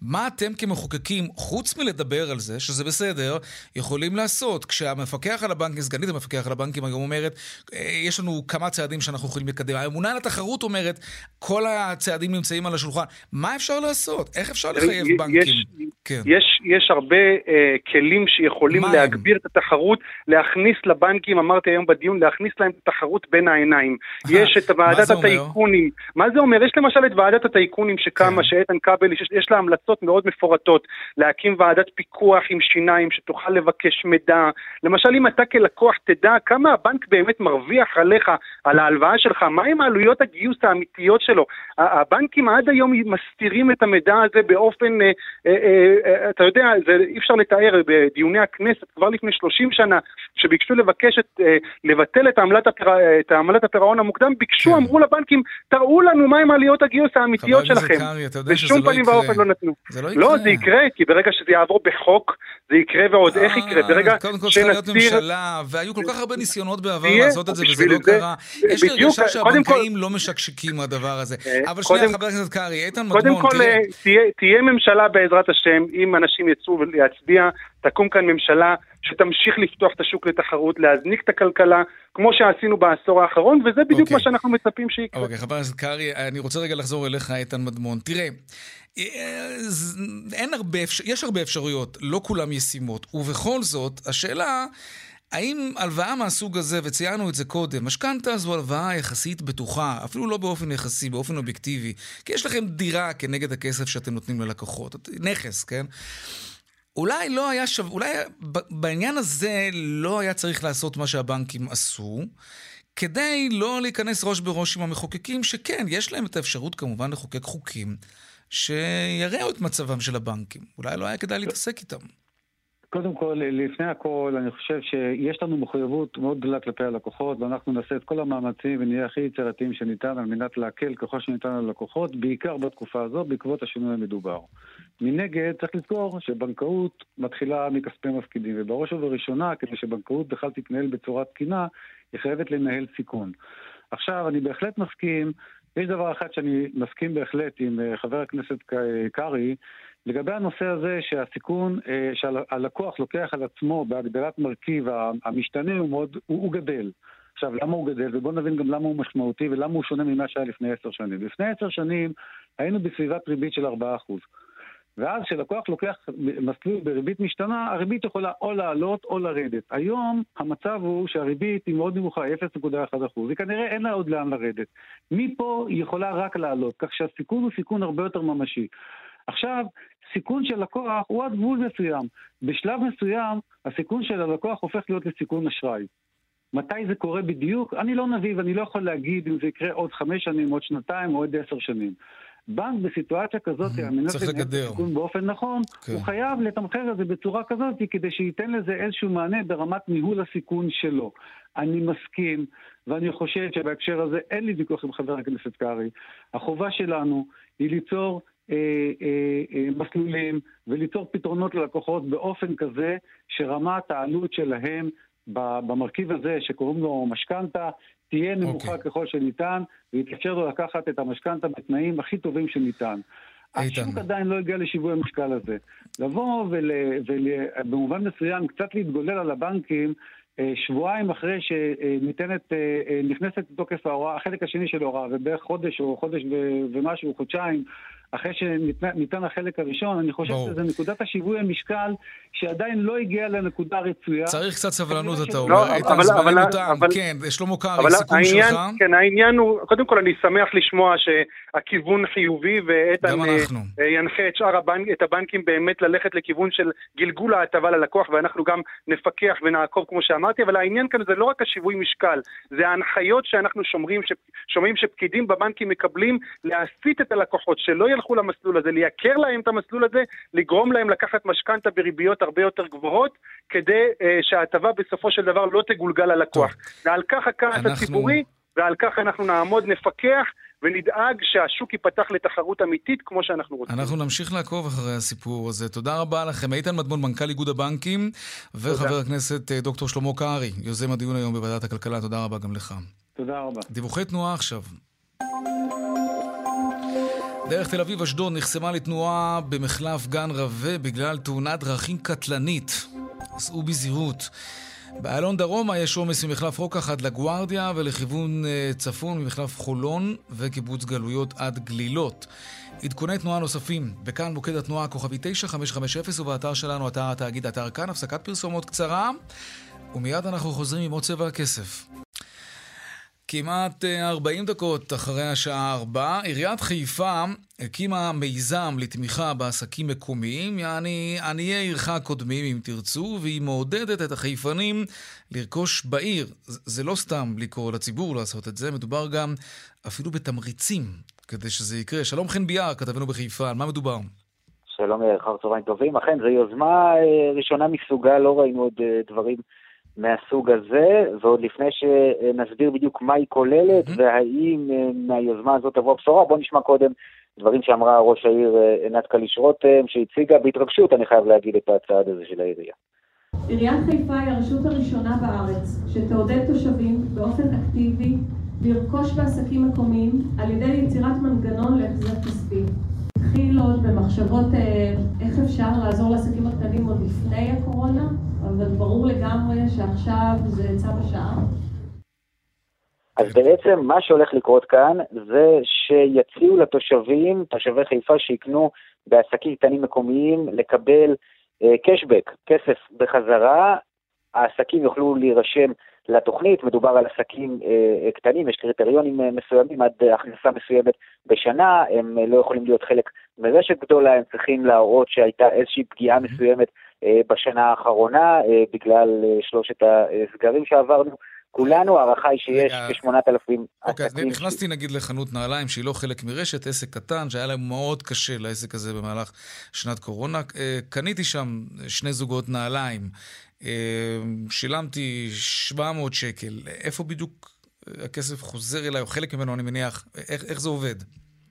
מה אתם כמחוקקים, חוץ מלדבר על זה, שזה בסדר, יכולים לעשות? כשהמפקח על הבנקים, סגנית המפקח על הבנקים היום אומרת, אה, יש לנו כמה צעדים שאנחנו יכולים לקדם. הממונה על התחרות אומרת, כל הצעדים נמצאים על השולחן. מה אפשר לעשות? איך אפשר לחייב יש, בנקים? יש, כן. יש, יש הרבה uh, כלים שיכולים להגביר את התחרות, להכניס לבנקים, אמרתי היום בדיון, להכניס להם את התחרות בין העיניים. יש את ועדת הטייקונים. מה זה אומר? יש למשל את ועדת הטייקונים שקמה, כן. שאיתן כבל, יש, יש לה המלצות מאוד מפורטות, להקים ועדת פיקוח עם שיניים שתוכל לבקש מידע. למשל, אם אתה כלקוח תדע כמה הבנק באמת מרוויח עליך, על ההלוואה שלך, מהם העלויות הגיוס האמיתיות שלו. הבנקים עד היום מסתירים את המידע הזה באופן, אה, אה, אה, אתה יודע, זה אי אפשר לתאר, בדיוני הכנסת כבר לפני 30 שנה, שביקשו לבקש את, לבטל את עמלת, עמלת הפירעון המוקדם, ביקשו, כן. אמרו לבנקים, תראו לנו מהם עלויות הגיוס האמיתיות שלכם. קרי, אתה יודע שזה לא יקרה. בשום פנים ואופן לא נתנו. זה לא יקרה. לא, זה יקרה, כי ברגע שזה יעבור בחוק, זה יקרה ועוד איך יקרה. ברגע שנסתיר... קודם כל צריכה להיות ממשלה, והיו כל כך הרבה ניסיונות ניסיונות בעבר לעשות את זה וזה לא קרה. יש לי הרגשה שהבנקאים לא משקשקים מהדבר הזה. אבל שנייה, חבר הכנסת קרעי, איתן מדמון, תראה. קודם כל, תהיה ממשלה בעזרת השם, אם אנשים יצאו להצביע, תקום כאן ממשלה שתמשיך לפתוח את השוק לתחרות, להזניק את הכלכלה, כמו שעשינו בעשור האחרון, וזה בדיוק okay. אוקיי. מה שאנחנו מצפים שיקרה. אוקיי, okay, חבר הכנסת קרעי, אני רוצה רגע לחזור אליך, איתן מדמון. תראה, אין הרבה, יש הרבה אפשרויות, לא כולן ישימות, ובכל זאת, השאלה... האם הלוואה מהסוג הזה, וציינו את זה קודם, משכנתה זו הלוואה יחסית בטוחה, אפילו לא באופן יחסי, באופן אובייקטיבי, כי יש לכם דירה כנגד הכסף שאתם נותנים ללקוחות, נכס, כן? אולי לא היה שווה, אולי בעניין הזה לא היה צריך לעשות מה שהבנקים עשו, כדי לא להיכנס ראש בראש עם המחוקקים, שכן, יש להם את האפשרות כמובן לחוקק חוקים שיראו את מצבם של הבנקים. אולי לא היה כדאי להתעסק איתם. קודם כל, לפני הכל, אני חושב שיש לנו מחויבות מאוד גדולה כלפי הלקוחות, ואנחנו נעשה את כל המאמצים ונהיה הכי יצירתיים שניתן על מנת להקל ככל שניתן על הלקוחות, בעיקר בתקופה הזו, בעקבות השינוי המדובר. מנגד, צריך לזכור שבנקאות מתחילה מכספי מפקידים, ובראש ובראשונה, כדי שבנקאות בכלל תתנהל בצורה תקינה, היא חייבת לנהל סיכון. עכשיו, אני בהחלט מסכים, יש דבר אחד שאני מסכים בהחלט עם אה, חבר הכנסת קרעי, לגבי הנושא הזה שהסיכון אה, שהלקוח לוקח על עצמו בהגדלת מרכיב המשתנה הוא, מאוד, הוא, הוא גדל. עכשיו, למה הוא גדל? ובואו נבין גם למה הוא משמעותי ולמה הוא שונה ממה שהיה לפני עשר שנים. לפני עשר שנים היינו בסביבת ריבית של 4%. ואז כשלקוח לוקח מסלול בריבית משתנה, הריבית יכולה או לעלות או לרדת. היום המצב הוא שהריבית היא מאוד נמוכה, 0.1%, וכנראה אין לה עוד לאן לרדת. מפה היא יכולה רק לעלות, כך שהסיכון הוא סיכון הרבה יותר ממשי. עכשיו, סיכון של לקוח הוא עד גבול מסוים. בשלב מסוים, הסיכון של הלקוח הופך להיות לסיכון אשראי. מתי זה קורה בדיוק? אני לא נביא ואני לא יכול להגיד אם זה יקרה עוד חמש שנים, עוד שנתיים או עוד עשר שנים. בנק בסיטואציה כזאת, על מנת לנהל את הסיכון באופן נכון, כן. הוא חייב לתמחר את זה בצורה כזאת כדי שייתן לזה איזשהו מענה ברמת ניהול הסיכון שלו. אני מסכים, ואני חושב שבהקשר הזה אין לי ויכוח עם חבר הכנסת קרעי. החובה שלנו היא ליצור מסלולים וליצור פתרונות ללקוחות באופן כזה שרמת העלות שלהם במרכיב הזה שקוראים לו משכנתה תהיה נמוכה okay. אוקיי. ככל שניתן ויתאפשר לו לקחת את המשכנתה בתנאים הכי טובים שניתן. איתן. השוק עדיין לא הגיע לשיווי המשקל הזה. לבוא ובמובן ול, מסוים קצת להתגולל על הבנקים שבועיים אחרי שניתנת, נכנסת לתוקף ההוראה, החלק השני של ההוראה, ובערך חודש או חודש ומשהו, חודשיים, אחרי שניתן החלק הראשון, אני חושב שזו נקודת השיווי המשקל שעדיין לא הגיעה לנקודה רצויה. צריך קצת סבלנות, אתה אומר. לא, איתן, זמננו תם. כן, שלמה קרעי, סיכום שלך. כן, העניין הוא, קודם כל אני שמח לשמוע שהכיוון חיובי, ואיתן אה, ינחה את שאר הבנק, את הבנקים באמת ללכת לכיוון של גלגול ההטבה ללקוח, ואנחנו גם נפקח ונעקוב כמו שאמרתי, אבל העניין כאן זה לא רק השיווי משקל, זה ההנחיות שאנחנו שומרים, שומעים שפקידים בבנקים מקבלים להסיט את הלקוחות, שלא ילכו למסלול הזה, לייקר להם את המסלול הזה, לגרום להם לקחת משכנתה בריביות הרבה יותר גבוהות, כדי uh, שההטבה בסופו של דבר לא תגולגל ללקוח. ועל כך הכעס אנחנו... הציבורי, ועל כך אנחנו נעמוד, נפקח. ונדאג שהשוק ייפתח לתחרות אמיתית כמו שאנחנו רוצים. אנחנו נמשיך לעקוב אחרי הסיפור הזה. תודה רבה לכם. איתן מדמון, מנכ"ל איגוד הבנקים, וחבר הכנסת אה, דוקטור שלמה קרעי, יוזם הדיון היום בוועדת הכלכלה. תודה רבה גם לך. תודה רבה. דיווחי תנועה עכשיו. דרך תל אביב-אשדוד נחסמה לתנועה במחלף גן רווה בגלל תאונת דרכים קטלנית. סעו בזהירות. באלון דרומה יש עומס ממחלף רוקח עד לגוארדיה ולכיוון אה, צפון ממחלף חולון וקיבוץ גלויות עד גלילות. עדכוני תנועה נוספים, בכאן מוקד התנועה כוכבי 9550 ובאתר שלנו, אתר התאגיד, אתר כאן, הפסקת פרסומות קצרה ומיד אנחנו חוזרים עם עוד צבע הכסף. כמעט 40 אה, דקות אחרי השעה 4, עיריית חיפה הקימה מיזם לתמיכה בעסקים מקומיים, יעני עניי עירך הקודמים אם תרצו, והיא מעודדת את החיפנים לרכוש בעיר. זה לא סתם לקרוא לציבור לעשות את זה, מדובר גם אפילו בתמריצים כדי שזה יקרה. שלום חן ביאר, כתבנו בחיפה, על מה מדובר? שלום, אחר צהריים טובים. אכן, זו יוזמה אה, ראשונה מסוגה, לא ראינו עוד אה, דברים מהסוג הזה, ועוד לפני שנסביר בדיוק מה היא כוללת mm-hmm. והאם אה, מהיוזמה הזאת תבוא הבשורה, בואו נשמע קודם דברים שאמרה ראש העיר אה, עינת קליש רותם, שהציגה בהתרגשות, אני חייב להגיד, את הצעד הזה של העירייה. עיריית חיפה היא הרשות הראשונה בארץ שתעודד תושבים באופן אקטיבי לרכוש בעסקים מקומיים על ידי יצירת מנגנון להחזר כספי. התחיל במחשבות אה, איך אפשר לעזור לעסקים הקטנים עוד לפני הקורונה, אבל ברור לגמרי שעכשיו זה צו השעה. אז בעצם מה שהולך לקרות כאן זה שיציעו לתושבים, תושבי חיפה שיקנו בעסקים קטנים מקומיים, לקבל קשבק, uh, כסף בחזרה, העסקים יוכלו להירשם לתוכנית, מדובר על עסקים uh, קטנים, יש קריטריונים uh, מסוימים עד uh, הכנסה מסוימת בשנה, הם uh, לא יכולים להיות חלק מרשת גדולה, הם צריכים להראות שהייתה איזושהי פגיעה מסוימת uh, בשנה האחרונה uh, בגלל uh, שלושת הסגרים שעברנו. כולנו, ההערכה היא שיש כ-8,000 עסקים. אוקיי, אז נכנסתי נגיד לחנות נעליים שהיא לא חלק מרשת, עסק קטן, שהיה להם מאוד קשה לעסק הזה במהלך שנת קורונה. אה, קניתי שם שני זוגות נעליים, אה, שילמתי 700 שקל. איפה בדיוק הכסף חוזר אליי, או חלק ממנו, אני מניח, איך, איך זה עובד?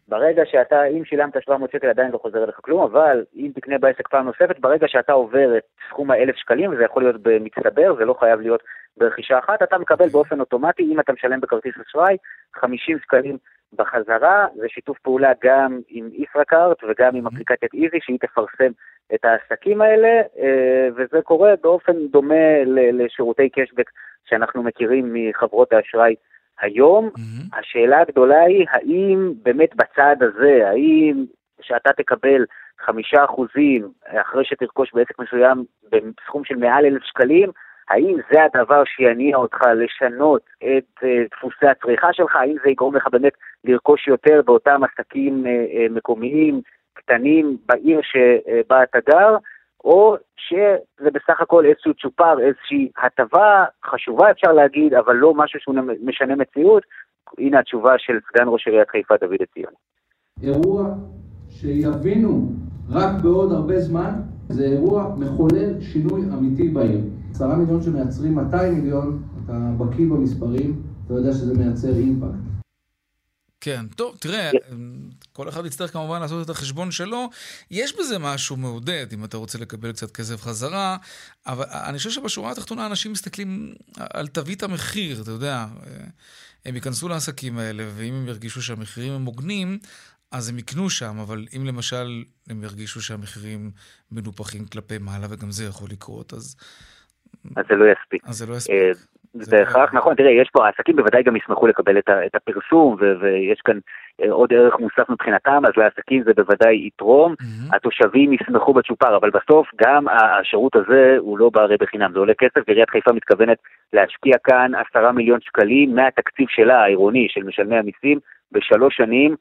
ברגע שאתה, אם שילמת 700 שקל עדיין לא חוזר אליך כלום, אבל אם תקנה בעסק פעם נוספת, ברגע שאתה עובר את סכום ה-1,000 שקלים, וזה יכול להיות במצטבר, זה לא חייב להיות ברכישה אחת, אתה מקבל באופן אוטומטי, אם אתה משלם בכרטיס אשראי, 50 שקלים בחזרה, זה שיתוף פעולה גם עם ישראכרט וגם עם אפליקציית איזי, שהיא תפרסם את העסקים האלה, אה, וזה קורה באופן דומה לשירותי קשבק שאנחנו מכירים מחברות האשראי היום. Mm-hmm. השאלה הגדולה היא, האם באמת בצעד הזה, האם שאתה תקבל חמישה אחוזים אחרי שתרכוש בעסק מסוים בסכום של מעל אלף שקלים, האם זה הדבר שיניע אותך לשנות את uh, דפוסי הצריכה שלך? האם זה יגרום לך באמת לרכוש יותר באותם עסקים uh, uh, מקומיים, קטנים, בעיר שבה אתה גר? או שזה בסך הכל איזשהו צ'ופר, איזושהי הטבה חשובה אפשר להגיד, אבל לא משהו שהוא משנה מציאות. הנה התשובה של סגן ראש עיריית חיפה דוד עציון. אירוע שיבינו רק בעוד הרבה זמן, זה אירוע מחולל שינוי אמיתי בעיר. עשרה מיליון שמייצרים 200 מיליון, אתה בקיא במספרים, אתה יודע שזה מייצר אימפקט. כן, טוב, תראה, כל אחד יצטרך כמובן לעשות את החשבון שלו. יש בזה משהו מעודד, אם אתה רוצה לקבל קצת כסף חזרה, אבל אני חושב שבשורה התחתונה אנשים מסתכלים על תווית המחיר, אתה יודע. הם ייכנסו לעסקים האלה, ואם הם ירגישו שהמחירים הם הוגנים, אז הם יקנו שם, אבל אם למשל הם ירגישו שהמחירים מנופחים כלפי מעלה, וגם זה יכול לקרות, אז... אז זה לא יספיק. אז זה לא יספיק. זה בהכרח נכון, תראה, יש פה, העסקים בוודאי גם ישמחו לקבל את, את הפרסום, ו, ויש כאן אה, עוד ערך מוסף מבחינתם, אז לעסקים זה בוודאי יתרום, mm-hmm. התושבים ישמחו בצ'ופר, אבל בסוף גם השירות הזה הוא לא בא הרי בחינם, זה עולה כסף, ועיריית חיפה מתכוונת להשקיע כאן עשרה מיליון שקלים מהתקציב שלה, העירוני, של משלמי המיסים, בשלוש שנים.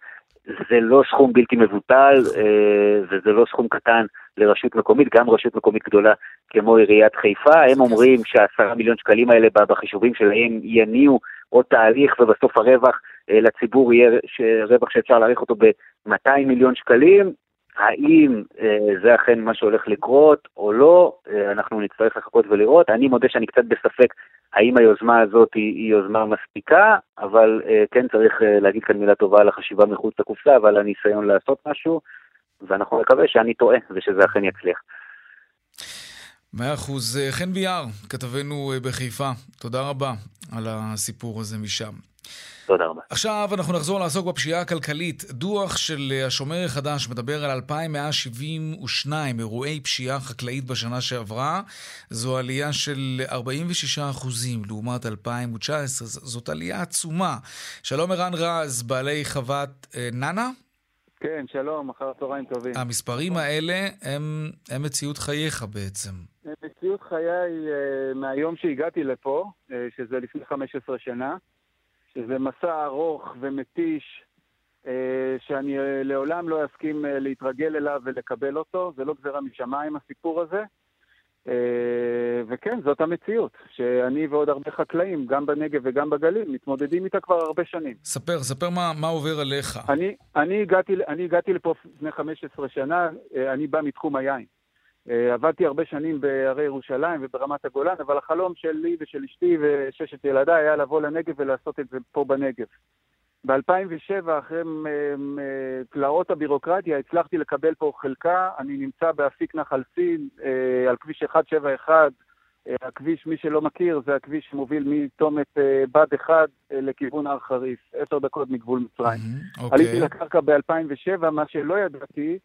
זה לא סכום בלתי מבוטל, אה, וזה לא סכום קטן לרשות מקומית, גם רשות מקומית גדולה כמו עיריית חיפה. הם אומרים שהעשרה מיליון שקלים האלה בחישובים שלהם יניעו עוד תהליך, ובסוף הרווח אה, לציבור יהיה רווח שאפשר להעריך אותו ב-200 מיליון שקלים. האם אה, זה אכן מה שהולך לקרות או לא, אה, אנחנו נצטרך לחכות ולראות. אני מודה שאני קצת בספק האם היוזמה הזאת היא, היא יוזמה מספיקה, אבל אה, כן צריך אה, להגיד כאן מילה טובה על החשיבה מחוץ לקופסה ועל הניסיון לעשות משהו, ואנחנו נקווה שאני טועה ושזה אכן יצליח. מאה אחוז. אה, חן ביאר, כתבנו אה, בחיפה, תודה רבה על הסיפור הזה משם. תודה רבה. עכשיו אנחנו נחזור לעסוק בפשיעה הכלכלית. דוח של אה, השומר החדש מדבר על 2,172 אירועי פשיעה חקלאית בשנה שעברה. זו עלייה של 46 אחוזים לעומת 2019. זאת עלייה עצומה. שלום ערן רז, בעלי חוות נאנה? כן, שלום, אחר הצהריים טובים. המספרים האלה הם, הם מציאות חייך בעצם. מציאות חיי אה, מהיום שהגעתי לפה, שזה לפני 15 שנה. שזה מסע ארוך ומתיש, אה, שאני אה, לעולם לא אסכים אה, להתרגל אליו ולקבל אותו, זה לא גזירה משמיים הסיפור הזה. וכן, זאת המציאות, שאני ועוד הרבה חקלאים, גם בנגב וגם בגליל, מתמודדים איתה כבר הרבה שנים. ספר, ספר מה, מה עובר עליך. אני, אני, הגעתי, אני הגעתי לפה לפני 15 שנה, אני בא מתחום היין. Uh, עבדתי הרבה שנים בהרי ירושלים וברמת הגולן, אבל החלום שלי ושל אשתי וששת ילדיי היה לבוא לנגב ולעשות את זה פה בנגב. ב-2007, אחרי תלאות הבירוקרטיה, הצלחתי לקבל פה חלקה. אני נמצא באפיק נחל סין, uh, על כביש 171, אה, הכביש, מי שלא מכיר, זה הכביש שמוביל מצומת אה, בד אחד אה, לכיוון הר חריף, עשר דקות מגבול מצרים. אוקיי. עליתי לקרקע ב-2007, מה שלא ידעתי, אה,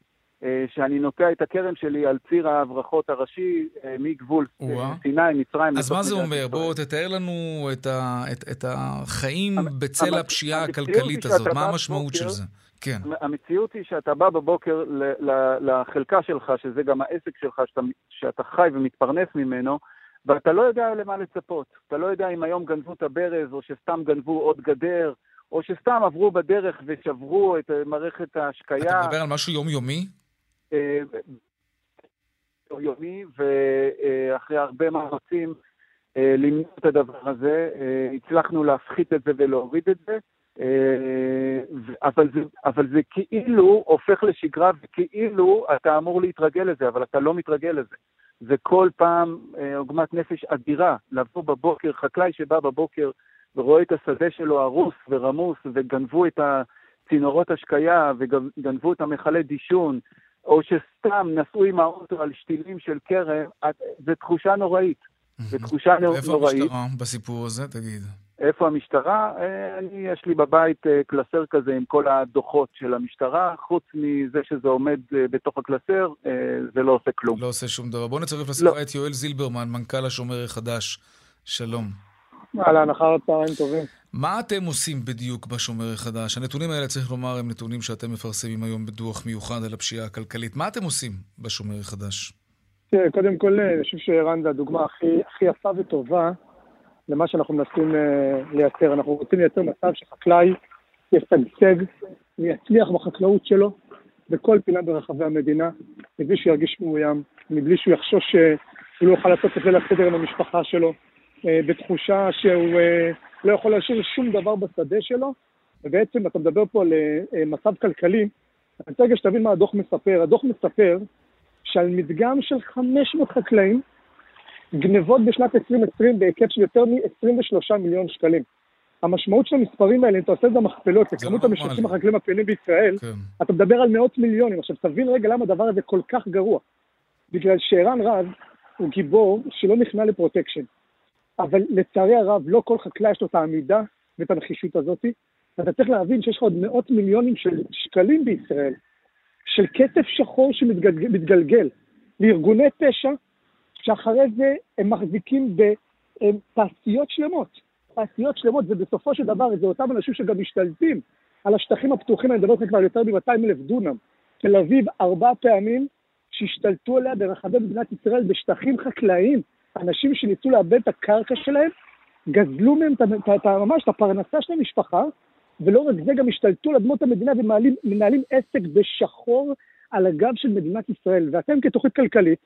שאני נוטע את הכרם שלי על ציר ההברחות הראשי אה, מגבול אה. סיני, מצרים. אז מה זה אומר? בוא תתאר לנו את, ה, את, את החיים בצל הפשיעה הכלכלית הזאת. מה המשמעות של זה? כן. המציאות היא שאתה בא בבוקר ל- ל- לחלקה שלך, שזה גם העסק שלך, שאתה, שאתה חי ומתפרנס ממנו, ואתה לא יודע למה לצפות. אתה לא יודע אם היום גנבו את הברז, או שסתם גנבו עוד גדר, או שסתם עברו בדרך ושברו את אה, מערכת ההשקיה. אתה מדבר על משהו יומיומי? יומי, ואחרי הרבה מאמצים אה, למנוע את הדבר הזה, אה, הצלחנו להפחית את זה ולהוריד את זה, אה, אבל זה, אבל זה כאילו הופך לשגרה, וכאילו אתה אמור להתרגל לזה, אבל אתה לא מתרגל לזה. זה כל פעם עוגמת נפש אדירה, לבוא בבוקר, חקלאי שבא בבוקר ורואה את השדה שלו הרוס ורמוס, וגנבו את הצינורות השקיה, וגנבו את המכלי דישון, או שסתם נסעו עם האוטו על שתילים של כרם, זו תחושה נוראית. זו תחושה נו- איפה נוראית. המשטרה בסיפור הזה? תגיד. איפה המשטרה? אה, אני, יש לי בבית אה, קלסר כזה עם כל הדוחות של המשטרה, חוץ מזה שזה עומד אה, בתוך הקלסר, זה לא עושה כלום. לא עושה שום דבר. בוא נצרף לא. לשיחה את יואל זילברמן, מנכ"ל השומר החדש. שלום. אהלן, אחר הצהריים טובים. מה אתם עושים בדיוק בשומר החדש? הנתונים האלה, צריך לומר, הם נתונים שאתם מפרסמים היום בדוח מיוחד על הפשיעה הכלכלית. מה אתם עושים בשומר החדש? תראה, קודם כל, אה, אני חושב שערן זה הדוגמה הכי, הכי יפה וטובה למה שאנחנו מנסים אה, לייצר. אנחנו רוצים לייצר מצב שחקלאי ישגשג ויצליח בחקלאות שלו בכל פינה ברחבי המדינה, מבלי שהוא ירגיש מאוים, מבלי שהוא יחשוש שהוא לא יוכל לעשות את זה לסדר עם המשפחה שלו, אה, בתחושה שהוא אה, לא יכול להשאיר שום דבר בשדה שלו, ובעצם אתה מדבר פה על אה, מצב כלכלי, אני רוצה רגע שתבין מה הדוח מספר. הדוח מספר שעל מדגם של 500 חקלאים, גנבות בשנת 2020 בהיקף של יותר מ-23 מיליון שקלים. המשמעות של המספרים האלה, אם אתה עושה את המכפלות לכמות לא המשתתפים. החקלאים הפעילים בישראל, כן. אתה מדבר על מאות מיליונים. עכשיו, תבין רגע למה הדבר הזה כל כך גרוע. בגלל שערן רז הוא גיבור שלא נכנע לפרוטקשן. אבל לצערי הרב, לא כל חקלאי יש לו את העמידה ואת הנחישות הזאת. ואתה צריך להבין שיש לך עוד מאות מיליונים של שקלים בישראל, של כסף שחור שמתגלגל מתגלגל לארגוני פשע, שאחרי זה הם מחזיקים בתעשיות שלמות. תעשיות שלמות, ובסופו של דבר זה אותם אנשים שגם משתלטים על השטחים הפתוחים, אני מדבר איתך כבר יותר מ-200 אלף דונם. תל אביב ארבע פעמים שהשתלטו עליה ברחבי מדינת ישראל בשטחים חקלאיים, אנשים שניסו לאבד את הקרקע שלהם, גזלו מהם את, ממש את הפרנסה של המשפחה, ולא רק זה, גם השתלטו על אדמות המדינה ומנהלים עסק בשחור על הגב של מדינת ישראל. ואתם כתוכנית כלכלית,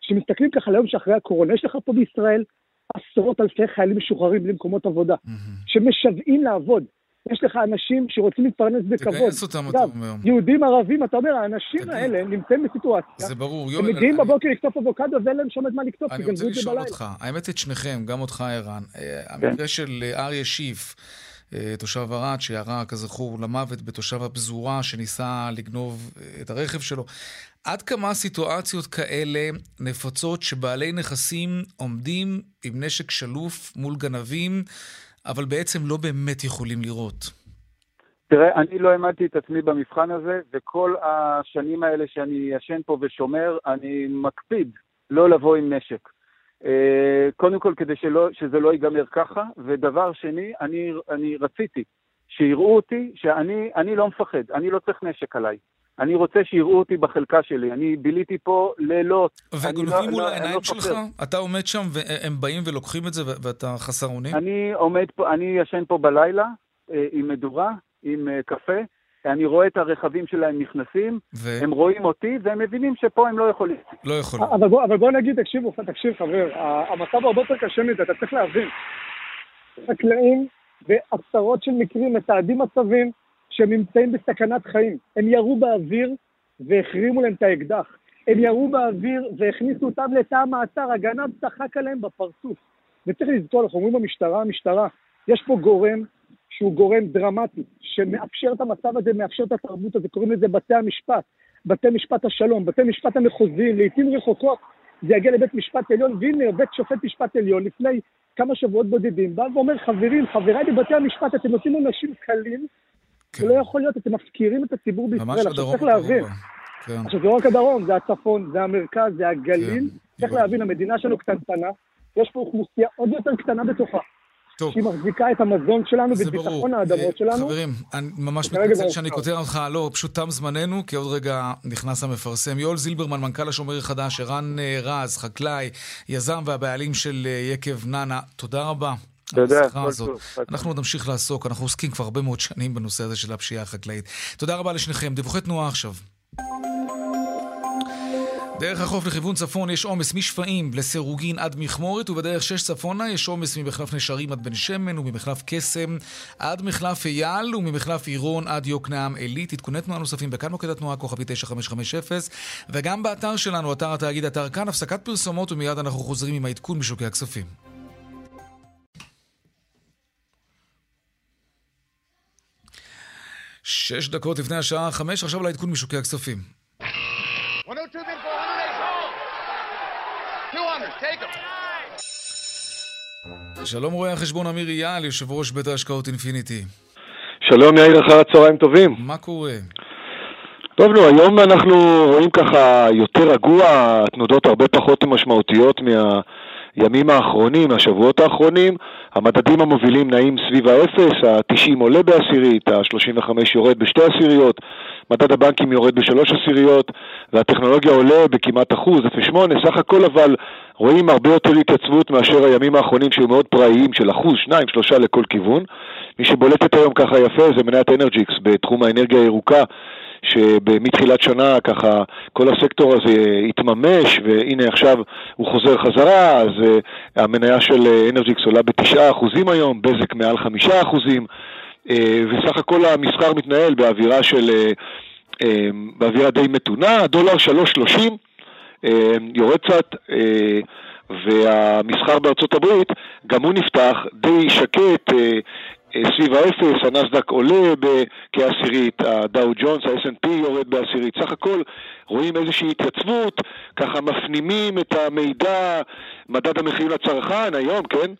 שמסתכלים ככה ליום שאחרי הקורונה, יש לך פה בישראל עשרות אלפי חיילים משוחררים למקומות עבודה, שמשוועים לעבוד. יש לך אנשים שרוצים להתפרנס בכבוד. תגייס אותם, אתה אומר. יהודים, ערבים, אתה אומר, האנשים האלה נמצאים בסיטואציה. זה ברור. הם יואל, מגיעים אני- בבוקר לקטוף אבוקדו ואין להם שם מה לקטוף, כי אני רוצה גנבו את זה לשאול בלילה. אותך, האמת את שניכם, גם אותך ערן, אה, כן. המקרה של אה, אריה שיף, אה, תושב ערד, שירה כזכור למוות בתושב הפזורה שניסה לגנוב את הרכב שלו. עד כמה סיטואציות כאלה נפוצות שבעלי נכסים עומדים עם נשק שלוף מול גנבים, אבל בעצם לא באמת יכולים לירות? תראה, אני לא העמדתי את עצמי במבחן הזה, וכל השנים האלה שאני ישן פה ושומר, אני מקפיד לא לבוא עם נשק. אה, קודם כל, כדי שלא, שזה לא ייגמר ככה, ודבר שני, אני, אני רציתי שיראו אותי שאני אני לא מפחד, אני לא צריך נשק עליי. אני רוצה שיראו אותי בחלקה שלי. אני ביליתי פה לילות. לא- וגונבים מול לא- העיניים לא שלך? אתה עומד שם והם באים ולוקחים את זה ואתה חסר אונים? אני עומד פה, אני ישן פה בלילה אה, עם מדורה, עם אה, קפה, אני רואה את הרכבים שלהם נכנסים, ו- הם רואים אותי והם מבינים שפה הם לא יכולים. לא יכולים. אבל בוא, אבל בוא נגיד, תקשיבו, תקשיב חבר, המצב הרבה יותר קשה מזה, אתה צריך להבין. חקלאים בעשרות של מקרים מתעדים מצבים שהם נמצאים בסכנת חיים. הם ירו באוויר והחרימו להם את האקדח. הם ירו באוויר והכניסו אותם לתא המעצר, הגנב צחק עליהם בפרצוף. וצריך לזכור, אנחנו אומרים במשטרה, המשטרה, יש פה גורם שהוא גורם דרמטי, שמאפשר את המצב הזה, מאפשר את התרבות הזאת, קוראים לזה בתי המשפט, בתי משפט השלום, בתי משפט המחוזיים, לעיתים רחוקות זה יגיע לבית משפט עליון, והנה בית שופט משפט עליון לפני כמה שבועות בודדים, בא ואומר, חברים, חבריי בבתי המשפט, אתם נותנים עונשים קלים, כן. זה לא יכול להיות, אתם מפקירים את הציבור בישראל. עכשיו צריך להבין. כן. עכשיו זה לא רק הדרום, זה הצפון, זה המרכז, זה הגליל. צריך הבנתי. להבין, המדינה שלנו קטנטנה, יש פה אוכלוסייה עוד יותר קטנה בתוכה. טוב. שהיא מחזיקה את המזון שלנו ואת. ביטחון האדמות אה, שלנו. חברים, אני ממש מתנצל שאני. קוטע אותך, לא, פשוט תם זמננו, כי עוד רגע נכנס המפרסם. יואל זילברמן, מנכ"ל השומר החדש, ערן אה, רז, חקלאי, יזם והבעלים של אה, יקב נאנה, תודה רבה. כל הזאת. טוב. אנחנו עוד נמשיך לעסוק, אנחנו עוסקים כבר הרבה מאוד שנים בנושא הזה של הפשיעה החקלאית. תודה רבה לשניכם. דיווחי תנועה עכשיו. דרך החוף לכיוון צפון יש עומס משפעים לסירוגין עד מכמורת, ובדרך שש צפונה יש עומס ממחלף נשרים עד בן שמן, וממחלף קסם עד מחלף אייל, וממחלף עירון עד יוקנעם עילית. עדכוני תנועה נוספים בכאן מוקד התנועה כוכבי 9550, וגם באתר שלנו, אתר התאגיד, אתר כאן, הפסקת פרסומות, ומיד אנחנו חוזרים עם העדכון משוקי הכספים. שש דקות לפני השעה חמש, עכשיו לעדכון משוקי הכספים. 102 been 400, 200, take them. שלום רואה החשבון אמיר אייל, יושב ראש בית ההשקעות אינפיניטי. שלום יאיר, אחר הצהריים טובים. מה קורה? טוב, נו, היום אנחנו רואים ככה יותר רגוע, התנודות הרבה פחות משמעותיות מהימים האחרונים, מהשבועות האחרונים. המדדים המובילים נעים סביב האפס, ה-90 עולה בעשירית, ה-35 יורד בשתי עשיריות, מדד הבנקים יורד בשלוש עשיריות, והטכנולוגיה עולה בכמעט אחוז, 0.8, סך הכל אבל רואים הרבה יותר התייצבות מאשר הימים האחרונים שהיו מאוד פראיים של אחוז, שניים, שלושה לכל כיוון. מי שבולטת היום ככה יפה זה מניית אנרג'יקס בתחום האנרגיה הירוקה. שמתחילת שנה ככה כל הסקטור הזה התממש והנה עכשיו הוא חוזר חזרה אז uh, המניה של אנרג'יקס עולה בתשעה אחוזים היום, בזק מעל חמישה אחוזים uh, וסך הכל המסחר מתנהל באווירה של, באווירה די מתונה, שלושים uh, יורד קצת והמסחר בארצות הברית גם הוא נפתח די שקט סביב האפס, הנסדק עולה כעשירית, הדאו ג'ונס, ה-S&P יורד בעשירית. סך הכל רואים איזושהי התייצבות, ככה מפנימים את המידע, מדד המחירים לצרכן היום, כן?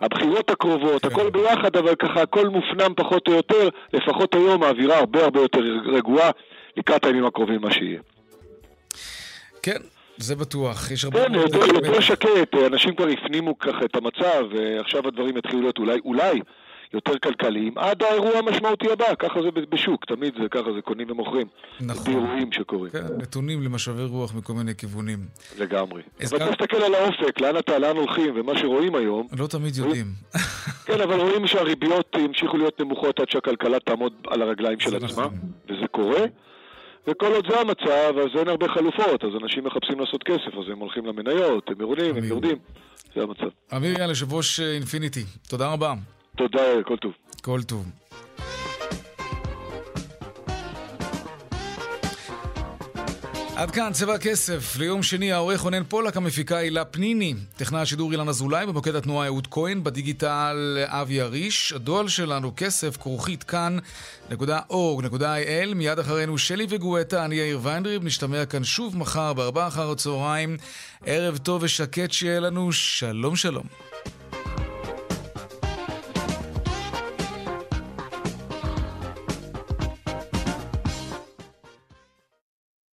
הבחירות הקרובות, הכל ביחד, אבל ככה הכל מופנם פחות או יותר, לפחות היום האווירה הרבה הרבה יותר רגועה לקראת הימים הקרובים מה שיהיה. כן, זה בטוח, יש הרבה... כן, יותר, יותר שקט, אנשים כבר הפנימו ככה את המצב, ועכשיו הדברים יתחילו להיות אולי, אולי יותר כלכליים, עד האירוע המשמעותי הבא, ככה זה בשוק, תמיד זה ככה, זה קונים ומוכרים. נכון. באירועים שקורים. כן, נתונים למשאבי רוח מכל מיני כיוונים. לגמרי. אבל צריך להסתכל על האופק, לאן אתה, לאן הולכים, ומה שרואים היום... לא תמיד יודעים. כן, אבל רואים שהריביות ימשיכו להיות נמוכות עד שהכלכלה תעמוד על הרגליים של עצמה, נכון. וזה קורה. וכל עוד זה המצב, אז אין הרבה חלופות, אז אנשים מחפשים לעשות כסף, אז הם הולכים למניות, הם יורדים, הם יורדים, זה המצב. אמיר יאל, יושב ראש אינפיניטי, תודה רבה. תודה, כל טוב. כל טוב. עד כאן צבע הכסף. ליום שני העורך רונן פולק, המפיקה הילה פניני. טכנאי השידור אילן אזולאי, במוקד התנועה אהוד כהן, בדיגיטל אבי אריש. הדואל שלנו כסף כרוכית כאן.org.il. מיד אחרינו שלי וגואטה, אני יאיר ויינדריב. נשתמע כאן שוב מחר בארבעה אחר הצהריים. ערב טוב ושקט שיהיה לנו. שלום שלום.